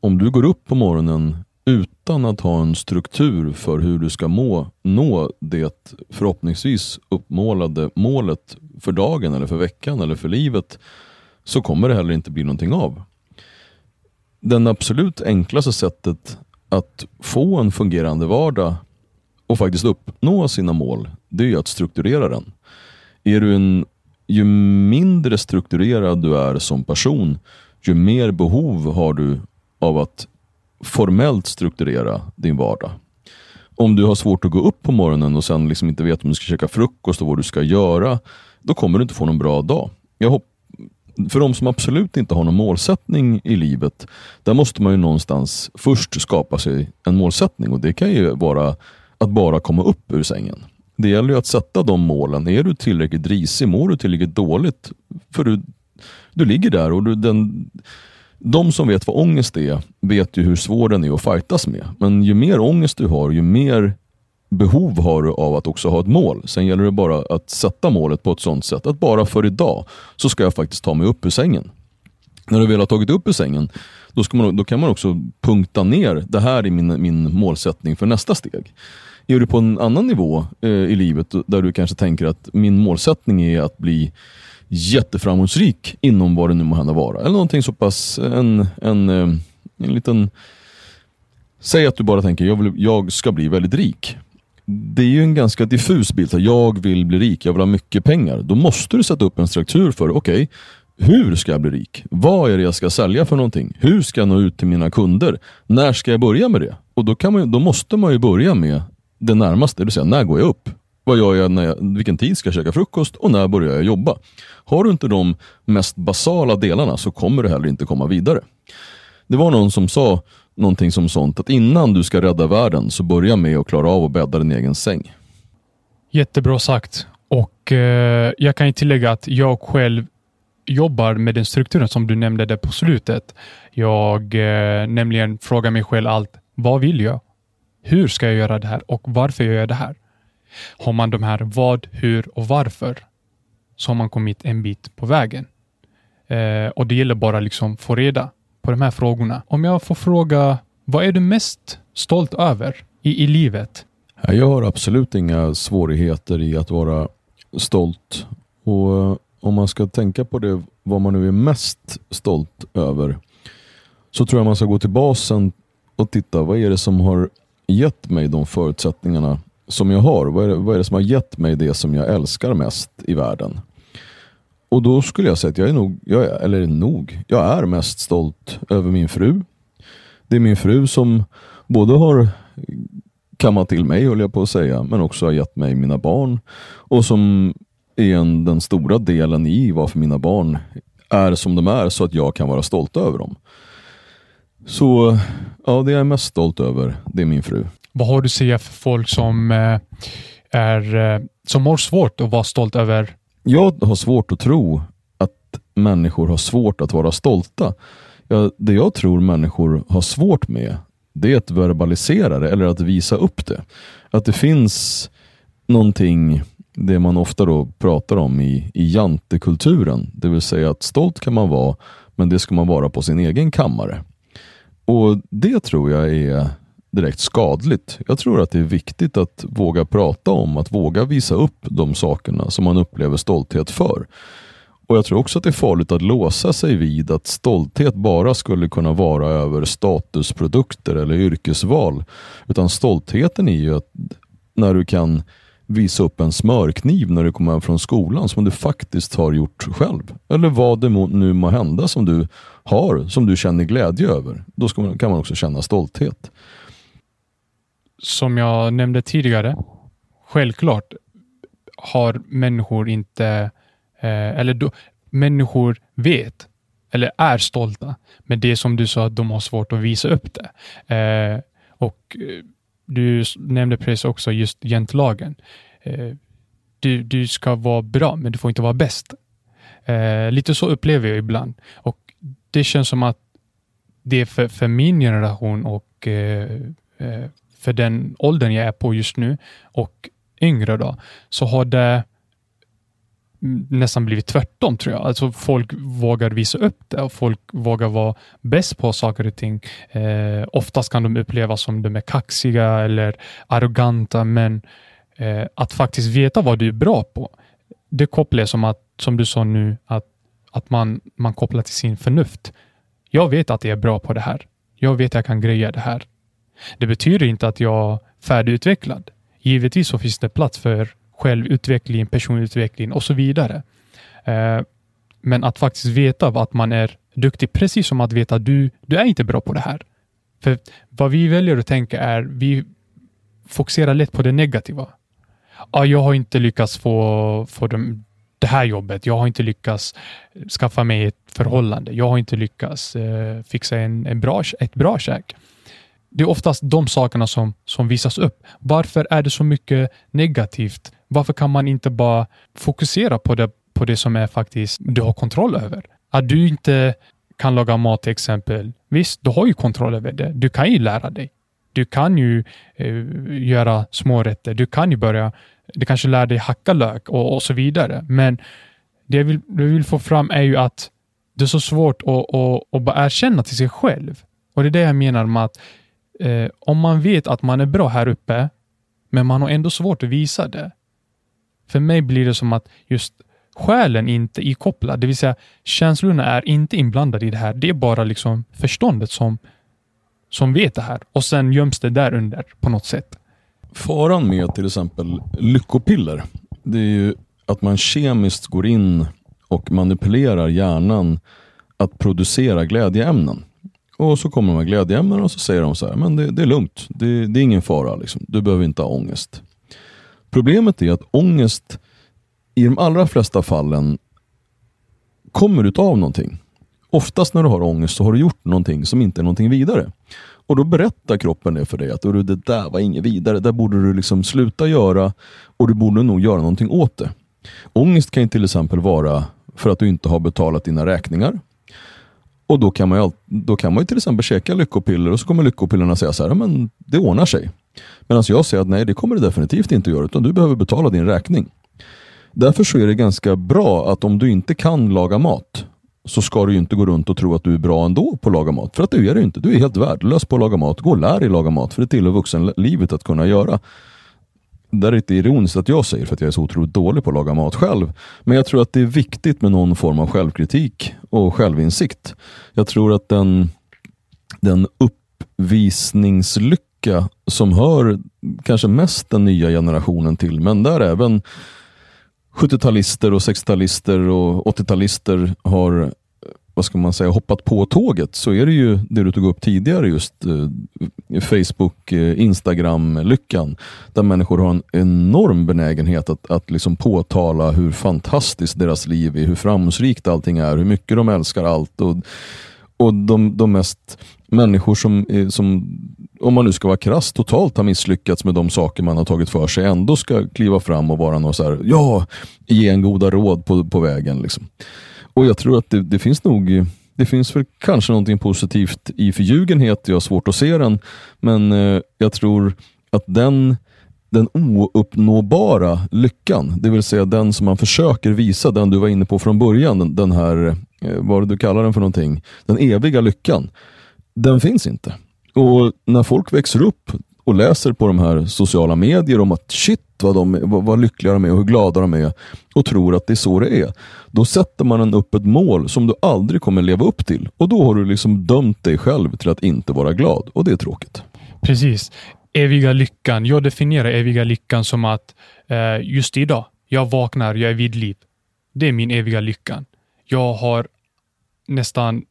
Om du går upp på morgonen utan att ha en struktur för hur du ska må, nå det förhoppningsvis uppmålade målet för dagen eller för veckan eller för livet så kommer det heller inte bli någonting av. Det absolut enklaste sättet att få en fungerande vardag och faktiskt uppnå sina mål, det är att strukturera den. Är du en, ju mindre strukturerad du är som person, ju mer behov har du av att formellt strukturera din vardag. Om du har svårt att gå upp på morgonen och sen liksom inte vet om du ska käka frukost och vad du ska göra, då kommer du inte få någon bra dag. Jag hopp för de som absolut inte har någon målsättning i livet, där måste man ju någonstans först skapa sig en målsättning och det kan ju vara att bara komma upp ur sängen. Det gäller ju att sätta de målen. Är du tillräckligt risig, mår du tillräckligt dåligt, för du, du ligger där och du, den, de som vet vad ångest är vet ju hur svår den är att fightas med. Men ju mer ångest du har, ju mer behov har du av att också ha ett mål. Sen gäller det bara att sätta målet på ett sånt sätt att bara för idag så ska jag faktiskt ta mig upp ur sängen. När du väl har tagit upp ur sängen, då, man, då kan man också punkta ner, det här är min, min målsättning för nästa steg. Är du på en annan nivå eh, i livet där du kanske tänker att min målsättning är att bli jätteframgångsrik inom vad det nu må hända vara. Eller någonting så pass, en, en, eh, en liten Säg att du bara tänker, jag, vill, jag ska bli väldigt rik. Det är ju en ganska diffus bild. Jag vill bli rik, jag vill ha mycket pengar. Då måste du sätta upp en struktur för, okej, okay, hur ska jag bli rik? Vad är det jag ska sälja för någonting? Hur ska jag nå ut till mina kunder? När ska jag börja med det? Och då, kan man, då måste man ju börja med det närmaste, det vill säga när går jag upp? Vad gör jag, när jag vilken tid ska jag käka frukost och när börjar jag jobba? Har du inte de mest basala delarna så kommer du heller inte komma vidare. Det var någon som sa någonting som sånt att innan du ska rädda världen så börja med att klara av att bädda din egen säng. Jättebra sagt. Och eh, Jag kan tillägga att jag själv jobbar med den strukturen som du nämnde där på slutet. Jag eh, nämligen frågar mig själv allt. Vad vill jag? Hur ska jag göra det här och varför gör jag det här? Har man de här vad, hur och varför så har man kommit en bit på vägen. Eh, och Det gäller bara liksom få reda på de här frågorna. Om jag får fråga, vad är du mest stolt över i, i livet? Jag har absolut inga svårigheter i att vara stolt. Och eh, Om man ska tänka på det, vad man nu är mest stolt över, så tror jag man ska gå till basen och titta, vad är det som har gett mig de förutsättningarna som jag har? Vad är, det, vad är det som har gett mig det som jag älskar mest i världen? Och då skulle jag säga att jag är nog, jag är, eller nog, jag är mest stolt över min fru. Det är min fru som både har kammat till mig, höll jag på att säga, men också har gett mig mina barn. Och som är en, den stora delen i varför mina barn är som de är, så att jag kan vara stolt över dem. Så ja, det jag är mest stolt över, det är min fru. Vad har du att säga för folk som, eh, är, eh, som har svårt att vara stolt över jag har svårt att tro att människor har svårt att vara stolta. Ja, det jag tror människor har svårt med, det är att verbalisera det eller att visa upp det. Att det finns någonting, det man ofta då pratar om i, i jantekulturen, det vill säga att stolt kan man vara, men det ska man vara på sin egen kammare. Och Det tror jag är direkt skadligt. Jag tror att det är viktigt att våga prata om, att våga visa upp de sakerna som man upplever stolthet för. Och Jag tror också att det är farligt att låsa sig vid att stolthet bara skulle kunna vara över statusprodukter eller yrkesval. Utan stoltheten är ju att när du kan visa upp en smörkniv när du kommer hem från skolan som du faktiskt har gjort själv. Eller vad det nu må hända som du har, som du känner glädje över. Då kan man också känna stolthet som jag nämnde tidigare, självklart har människor inte, eh, eller då, människor vet eller är stolta, men det som du sa, att de har svårt att visa upp det. Eh, och eh, Du nämnde precis också just jantelagen. Eh, du, du ska vara bra, men du får inte vara bäst. Eh, lite så upplever jag ibland. Och Det känns som att det är för, för min generation och eh, eh för den åldern jag är på just nu och yngre då, så har det nästan blivit tvärtom tror jag. Alltså folk vågar visa upp det och folk vågar vara bäst på saker och ting. Eh, oftast kan de upplevas som de är kaxiga eller arroganta, men eh, att faktiskt veta vad du är bra på, det kopplar jag som att, som du sa nu, att, att man, man kopplar till sin förnuft. Jag vet att jag är bra på det här. Jag vet att jag kan greja det här. Det betyder inte att jag är färdigutvecklad. Givetvis så finns det plats för självutveckling, personutveckling och så vidare. Eh, men att faktiskt veta att man är duktig, precis som att veta att du, du är inte bra på det här. För vad vi väljer att tänka är, vi fokuserar lätt på det negativa. Ja, jag har inte lyckats få, få dem, det här jobbet. Jag har inte lyckats skaffa mig ett förhållande. Jag har inte lyckats eh, fixa en, en bra, ett bra käk. Det är oftast de sakerna som, som visas upp. Varför är det så mycket negativt? Varför kan man inte bara fokusera på det, på det som är faktiskt du har kontroll över? Att du inte kan laga mat till exempel. Visst, du har ju kontroll över det. Du kan ju lära dig. Du kan ju eh, göra smårätter. Du kan ju börja, du kanske lär dig hacka lök och, och så vidare. Men det jag vill, det jag vill få fram är ju att det är så svårt att, att, att bara erkänna till sig själv. Och det är det jag menar med att eh, om man vet att man är bra här uppe, men man har ändå svårt att visa det. För mig blir det som att just själen inte är ikopplad, det vill säga känslorna är inte inblandade i det här. Det är bara liksom förståndet som, som vet det här och sen göms det där under på något sätt. Faran med till exempel lyckopiller, det är ju att man kemiskt går in och manipulerar hjärnan att producera glädjeämnen. Och så kommer de här glädjeämnena och så säger de så här, men det, det är lugnt, det, det, är ingen fara, liksom. du behöver inte ha ångest. Problemet är att ångest i de allra flesta fallen kommer utav någonting. Oftast när du har ångest så har du gjort någonting som inte är någonting vidare. Och då berättar kroppen det för dig att det där var inget vidare, det borde du liksom sluta göra och du borde nog göra någonting åt det. Ångest kan till exempel vara för att du inte har betalat dina räkningar. Och då kan man ju, då kan man ju till exempel käka lyckopiller och så kommer lyckopillerna säga så här, men det ordnar sig. Medan jag säger att nej, det kommer det definitivt inte göra, utan du behöver betala din räkning. Därför så är det ganska bra att om du inte kan laga mat, så ska du inte gå runt och tro att du är bra ändå på att laga mat. För att det är du inte. Du är helt värdelös på att laga mat. Gå och lär dig laga mat, för det tillhör vuxenlivet att kunna göra. Det är lite ironiskt att jag säger för att jag är så otroligt dålig på att laga mat själv. Men jag tror att det är viktigt med någon form av självkritik och självinsikt. Jag tror att den, den uppvisningslycka som hör kanske mest den nya generationen till, men där även 70-talister och 60-talister och 80-talister har vad ska man säga, hoppat på tåget så är det ju det du tog upp tidigare, just eh, Facebook, eh, Instagram-lyckan. Där människor har en enorm benägenhet att, att liksom påtala hur fantastiskt deras liv är, hur framgångsrikt allting är, hur mycket de älskar allt. Och, och de, de mest människor som, eh, som, om man nu ska vara krass, totalt har misslyckats med de saker man har tagit för sig, ändå ska kliva fram och vara någon så här, ja, ge en goda råd på, på vägen. Liksom. Och jag tror att det, det finns nog det finns väl kanske någonting positivt i förljugenhet, jag har svårt att se den, men eh, jag tror att den, den ouppnåbara lyckan, det vill säga den som man försöker visa, den du var inne på från början, den, den här, eh, vad du kallar den för någonting, den eviga lyckan, den finns inte. Och när folk växer upp och läser på de här sociala medier om att shit vad, de, vad, vad lyckliga de är och hur glada de är och tror att det är så det är. Då sätter man upp ett mål som du aldrig kommer leva upp till och då har du liksom dömt dig själv till att inte vara glad och det är tråkigt. Precis. Eviga lyckan. Jag definierar eviga lyckan som att eh, just idag, jag vaknar, jag är vid liv. Det är min eviga lyckan. Jag har nästan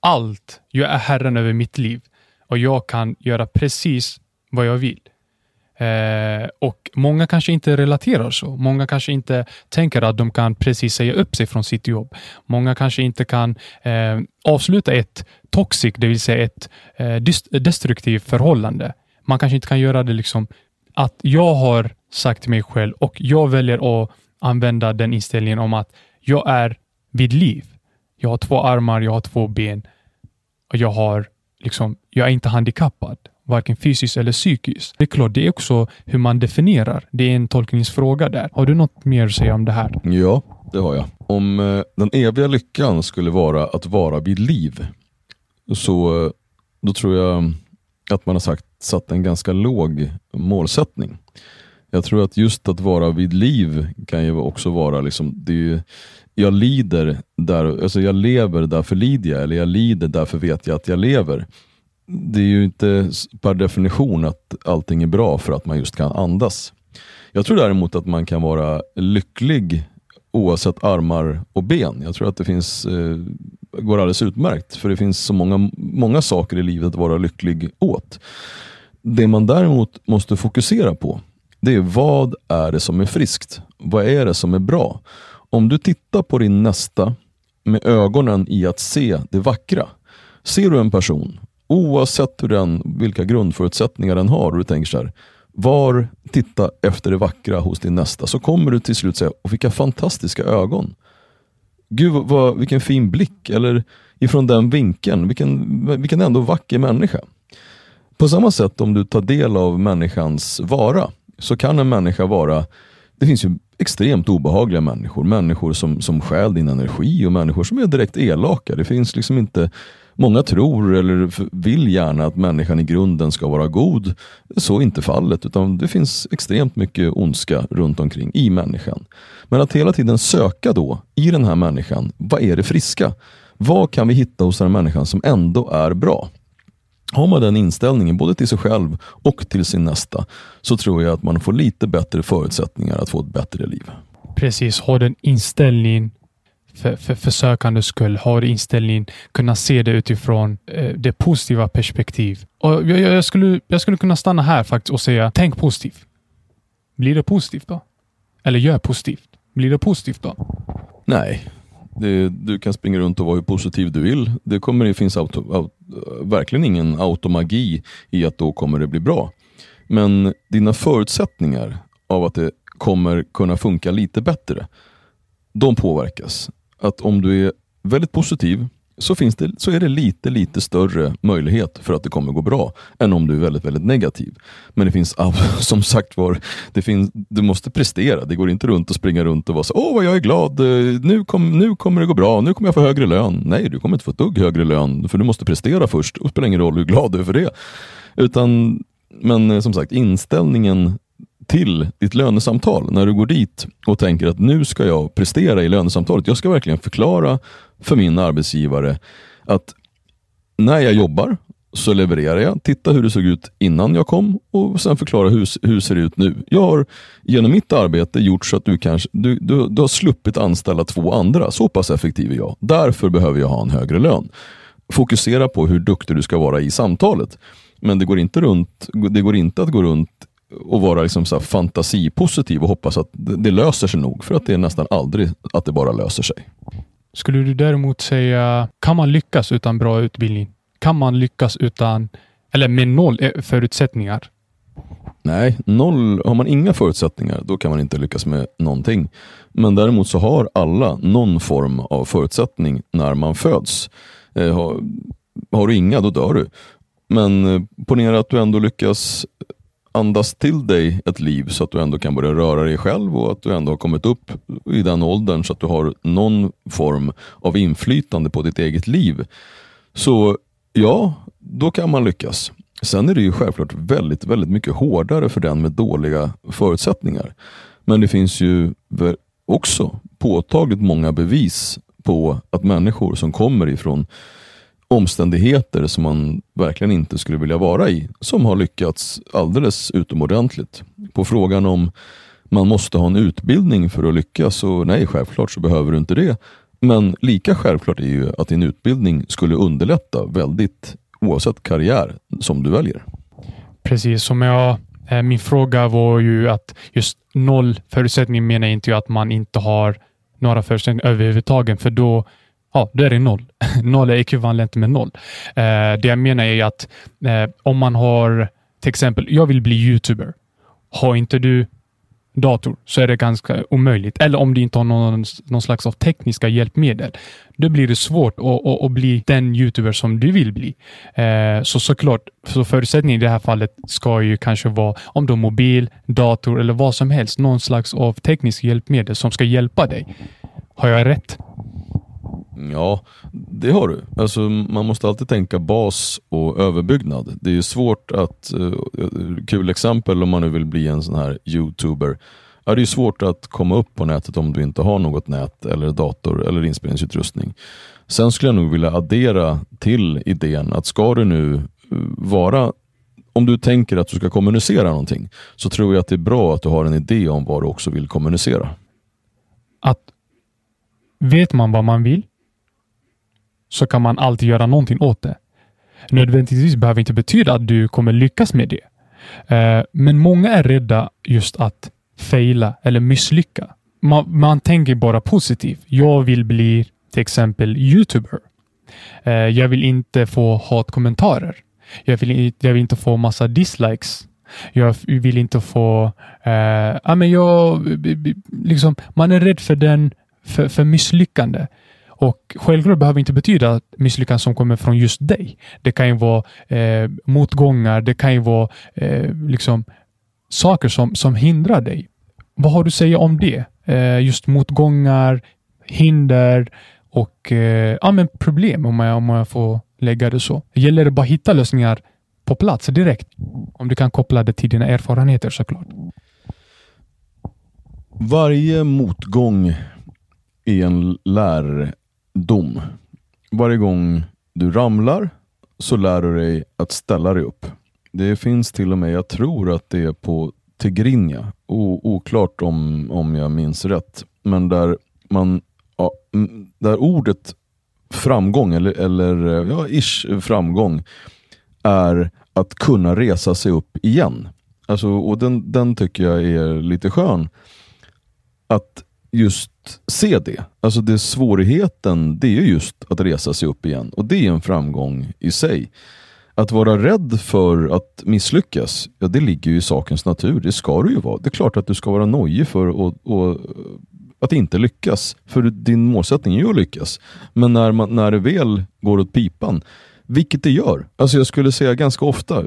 allt. Jag är herren över mitt liv och jag kan göra precis vad jag vill. Eh, och Många kanske inte relaterar så. Många kanske inte tänker att de kan precis säga upp sig från sitt jobb. Många kanske inte kan eh, avsluta ett toxic, det vill säga ett eh, destruktivt förhållande. Man kanske inte kan göra det liksom att jag har sagt till mig själv och jag väljer att använda den inställningen om att jag är vid liv. Jag har två armar, jag har två ben och jag har liksom, jag är inte handikappad varken fysiskt eller psykiskt. Det är klart, det är också hur man definierar. Det är en tolkningsfråga där. Har du något mer att säga om det här? Ja, det har jag. Om eh, den eviga lyckan skulle vara att vara vid liv, så eh, då tror jag att man har sagt, satt en ganska låg målsättning. Jag tror att just att vara vid liv kan ju också vara, liksom, det är, jag lider, där, alltså jag lever, därför lider jag, eller jag lider, därför vet jag att jag lever det är ju inte per definition att allting är bra för att man just kan andas. Jag tror däremot att man kan vara lycklig oavsett armar och ben. Jag tror att det finns, eh, går alldeles utmärkt, för det finns så många, många saker i livet att vara lycklig åt. Det man däremot måste fokusera på, det är vad är det som är friskt? Vad är det som är bra? Om du tittar på din nästa med ögonen i att se det vackra. Ser du en person Oavsett hur den, vilka grundförutsättningar den har och du tänker så här, var, titta efter det vackra hos din nästa, så kommer du till slut säga, och vilka fantastiska ögon. Gud, vad, vilken fin blick, eller ifrån den vinkeln, vilken, vilken ändå vacker människa. På samma sätt om du tar del av människans vara, så kan en människa vara, det finns ju extremt obehagliga människor, människor som, som stjäl din energi och människor som är direkt elaka. Det finns liksom inte Många tror eller vill gärna att människan i grunden ska vara god. Så är inte fallet, utan det finns extremt mycket ondska runt omkring i människan. Men att hela tiden söka då i den här människan, vad är det friska? Vad kan vi hitta hos den här människan som ändå är bra? Har man den inställningen både till sig själv och till sin nästa så tror jag att man får lite bättre förutsättningar att få ett bättre liv. Precis, ha den inställningen för, för, för sökandets skull, har inställningen, kunna se det utifrån eh, det positiva perspektiv. Och jag, jag, skulle, jag skulle kunna stanna här faktiskt och säga, tänk positivt. Blir det positivt då? Eller gör positivt. Blir det positivt då? Nej, det, du kan springa runt och vara hur positiv du vill. Det kommer det finns auto, auto, verkligen ingen automagi i att då kommer det bli bra. Men dina förutsättningar av att det kommer kunna funka lite bättre, de påverkas att om du är väldigt positiv så, finns det, så är det lite, lite större möjlighet för att det kommer gå bra än om du är väldigt, väldigt negativ. Men det finns, som sagt var, det finns, du måste prestera. Det går inte runt och springa runt och vara så åh vad jag är glad, nu, kom, nu kommer det gå bra, nu kommer jag få högre lön. Nej, du kommer inte få ett dugg högre lön, för du måste prestera först. Och det spelar ingen roll hur glad du är för det. Utan, men eh, som sagt, inställningen till ditt lönesamtal när du går dit och tänker att nu ska jag prestera i lönesamtalet. Jag ska verkligen förklara för min arbetsgivare att när jag jobbar så levererar jag. Titta hur det såg ut innan jag kom och sen förklara hur, hur det ser ut nu. Jag har genom mitt arbete gjort så att du, kanske, du, du, du har sluppit anställa två andra. Så pass effektiv är jag. Därför behöver jag ha en högre lön. Fokusera på hur duktig du ska vara i samtalet. Men det går inte, runt, det går inte att gå runt och vara liksom så fantasipositiv och hoppas att det, löser sig nog. För att det är nästan aldrig att det bara löser sig. Skulle du däremot säga, kan man lyckas utan bra utbildning? Kan man lyckas utan, eller med noll förutsättningar? Nej, noll, har man inga förutsättningar då kan man inte lyckas med någonting. Men däremot så har alla någon form av förutsättning när man föds. Eh, har, har du inga, då dör du. Men eh, ponera att du ändå lyckas andas till dig ett liv så att du ändå kan börja röra dig själv och att du ändå har kommit upp i den åldern så att du har någon form av inflytande på ditt eget liv. Så ja, då kan man lyckas. Sen är det ju självklart väldigt, väldigt mycket hårdare för den med dåliga förutsättningar. Men det finns ju också påtagligt många bevis på att människor som kommer ifrån omständigheter som man verkligen inte skulle vilja vara i, som har lyckats alldeles utomordentligt. På frågan om man måste ha en utbildning för att lyckas, så nej, självklart så behöver du inte det. Men lika självklart är ju att din utbildning skulle underlätta väldigt oavsett karriär som du väljer. Precis, som jag, eh, min fråga var ju att just noll förutsättning menar inte jag att man inte har några förutsättningar överhuvudtaget, för då ja, då är det noll. noll är ekvivalent med noll. Eh, det jag menar är att eh, om man har, till exempel, jag vill bli YouTuber. Har inte du dator så är det ganska omöjligt. Eller om du inte har någon, någon slags av tekniska hjälpmedel. Då blir det svårt att, att, att bli den YouTuber som du vill bli. Eh, så såklart, så förutsättningen i det här fallet ska ju kanske vara om du har mobil, dator eller vad som helst. Någon slags av teknisk hjälpmedel som ska hjälpa dig. Har jag rätt? Ja, det har du. Alltså, man måste alltid tänka bas och överbyggnad. Det är svårt att, uh, kul exempel om man nu vill bli en sån här youtuber. Ja, det är svårt att komma upp på nätet om du inte har något nät eller dator eller inspelningsutrustning. Sen skulle jag nog vilja addera till idén att ska du nu eh, vara om du tänker att du ska kommunicera någonting så tror jag att det är bra att du har en idé om vad du också vill kommunicera. Att Vet man vad man vill så kan man alltid göra någonting åt det. Nödvändigtvis behöver inte betyda att du kommer lyckas med det. Eh, men många är rädda just att fejla eller misslycka. Man, man tänker bara positivt. Jag vill bli till exempel YouTuber. Eh, jag vill inte få hatkommentarer. Jag vill, jag vill inte få massa dislikes. Jag vill inte få... Eh, men jag, liksom, man är rädd för den för, för misslyckande. Och självklart behöver inte betyda misslyckanden som kommer från just dig. Det kan ju vara eh, motgångar, det kan ju vara eh, liksom saker som, som hindrar dig. Vad har du att säga om det? Eh, just motgångar, hinder och eh, ja, men problem om jag, om jag får lägga det så. Gäller det bara att hitta lösningar på plats direkt? Om du kan koppla det till dina erfarenheter såklart. Varje motgång är en lärare. Dom. Varje gång du ramlar så lär du dig att ställa dig upp. Det finns till och med, jag tror att det är på Tigrinja, oklart om, om jag minns rätt, men där, man, ja, där ordet framgång, eller, eller ja, ish framgång, är att kunna resa sig upp igen. Alltså, och den, den tycker jag är lite skön. Att just se det. Alltså det svårigheten, det är just att resa sig upp igen. Och det är en framgång i sig. Att vara rädd för att misslyckas, ja, det ligger ju i sakens natur. Det ska du ju vara. Det är klart att du ska vara nojig för att, och, att inte lyckas. För din målsättning är ju att lyckas. Men när, man, när det väl går åt pipan, vilket det gör. Alltså jag skulle säga ganska ofta.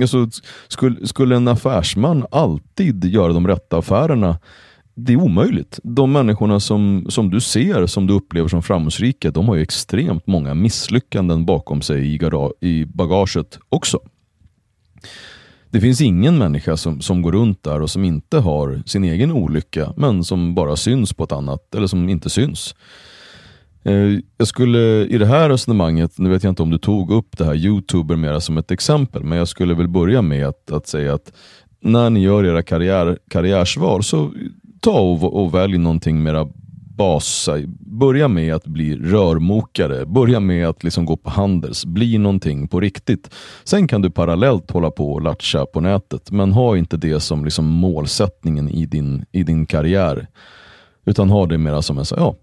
Alltså, skulle, skulle en affärsman alltid göra de rätta affärerna det är omöjligt. De människorna som, som du ser, som du upplever som framgångsrika, de har ju extremt många misslyckanden bakom sig i, i bagaget också. Det finns ingen människa som, som går runt där och som inte har sin egen olycka, men som bara syns på ett annat, eller som inte syns. Eh, jag skulle i det här resonemanget, nu vet jag inte om du tog upp det här youtuber mera som ett exempel, men jag skulle väl börja med att, att säga att när ni gör era karriär, karriärsval så ta och, och välj någonting mera basa. Börja med att bli rörmokare, börja med att liksom gå på Handels, bli någonting på riktigt. Sen kan du parallellt hålla på och latcha på nätet, men ha inte det som liksom målsättningen i din, i din karriär. Utan ha det mera som en ja,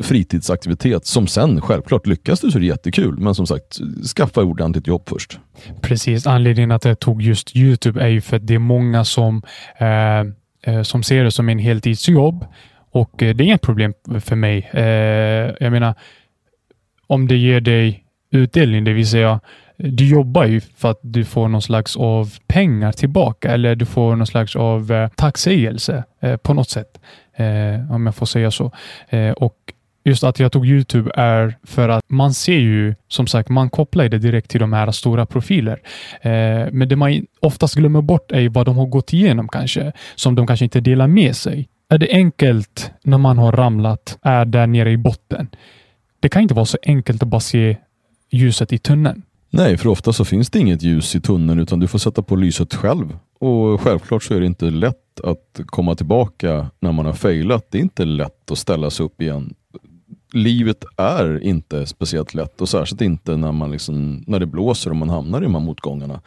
fritidsaktivitet som sen självklart lyckas du så är det jättekul. Men som sagt, skaffa ordentligt jobb först. Precis, anledningen att jag tog just Youtube är ju för att det är många som Eh, Eh, som ser det som en heltidsjobb och eh, det är inget problem för mig. Eh, jag menar, om det ger dig utdelning, det vill säga du jobbar ju för att du får någon slags av pengar tillbaka eller du får någon slags av tacksägelse på något sätt. Om jag får säga så. Och just att jag tog Youtube är för att man ser ju, som sagt, man kopplar det direkt till de här stora profiler. Eh, men det man oftast glömmer bort är vad de har gått igenom kanske, som de kanske inte delar med sig. Är det enkelt när man har ramlat, är där nere i botten? Det kan inte vara så enkelt att bara se ljuset i tunneln. Nej, för ofta så finns det inget ljus i tunneln utan du får sätta på lyset själv. Och självklart så är det inte lätt att komma tillbaka när man har failat. Det är inte lätt att ställa sig upp igen livet är inte speciellt lätt och särskilt inte när, man liksom, när det blåser och man hamnar i de här motgångarna.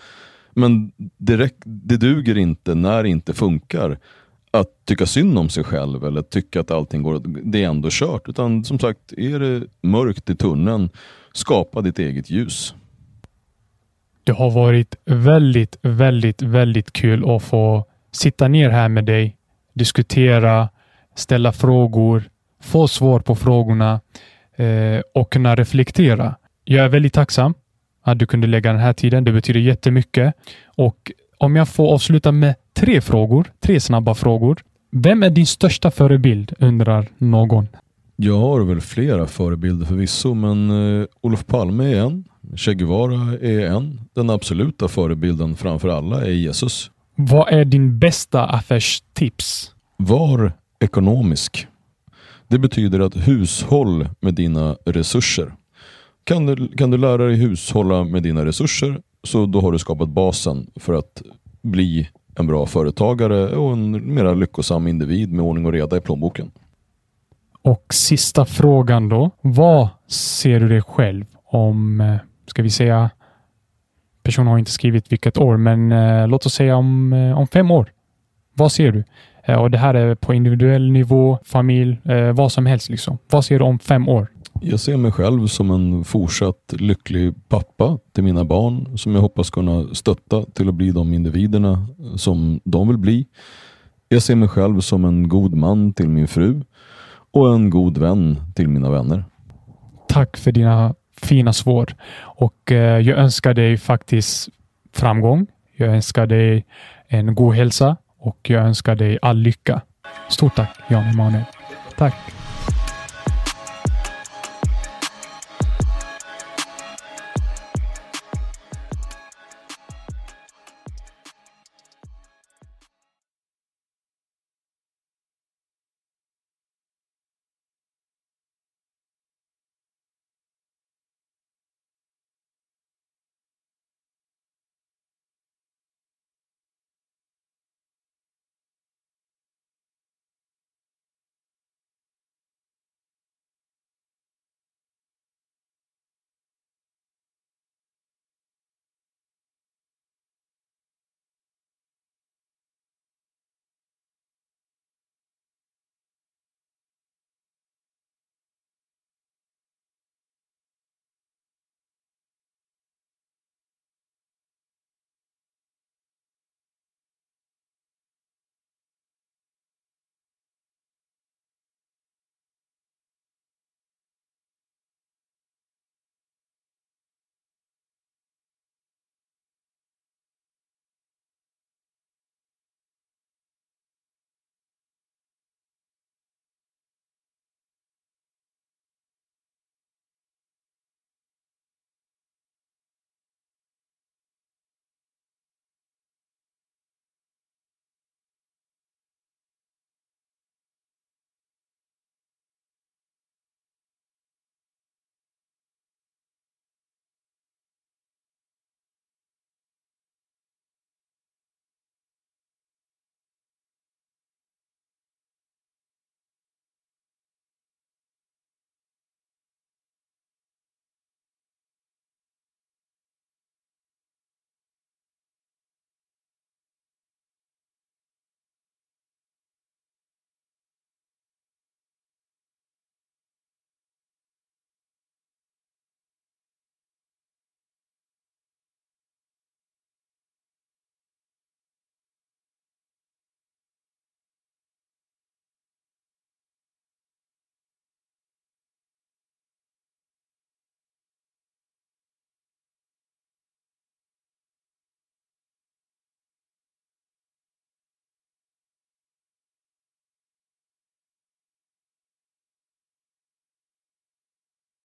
Men det, det duger inte när det inte funkar att tycka synd om sig själv eller tycka att allting går, det är ändå kört. Utan som sagt, är det mörkt i tunneln, skapa ditt eget ljus. Det har varit väldigt, väldigt, väldigt kul att få sitta ner här med dig, diskutera, ställa frågor, få svar på frågorna eh, och kunna reflektera. Jag är väldigt tacksam att du kunde lägga den här tiden. Det betyder jättemycket. Och om jag får avsluta med tre frågor, tre snabba frågor. Vem är din största förebild undrar någon? Jag har väl flera förebilder förvisso, men eh, Olof Palme är en. Che Guevara är en. Den absoluta förebilden framför alla är Jesus. Vad är din bästa affärstips? Var ekonomisk. Det betyder att hushåll med dina resurser. Kan du, kan du lära dig hushålla med dina resurser så då har du skapat basen för att bli en bra företagare och en mer lyckosam individ med ordning och reda i plånboken. Och sista frågan då. Vad ser du dig själv om, eh, ska vi säga, personen har inte skrivit vilket år, men eh, låt oss säga om, eh, om fem år. Vad ser du? Eh, och Det här är på individuell nivå, familj, eh, vad som helst. Liksom. Vad ser du om fem år? Jag ser mig själv som en fortsatt lycklig pappa till mina barn som jag hoppas kunna stötta till att bli de individerna som de vill bli. Jag ser mig själv som en god man till min fru och en god vän till mina vänner. tack för dina fina svar och eh, jag önskar dig faktiskt framgång. Jag önskar dig en god hälsa och jag önskar dig all lycka. Stort tack Jan Emanuel. Tack!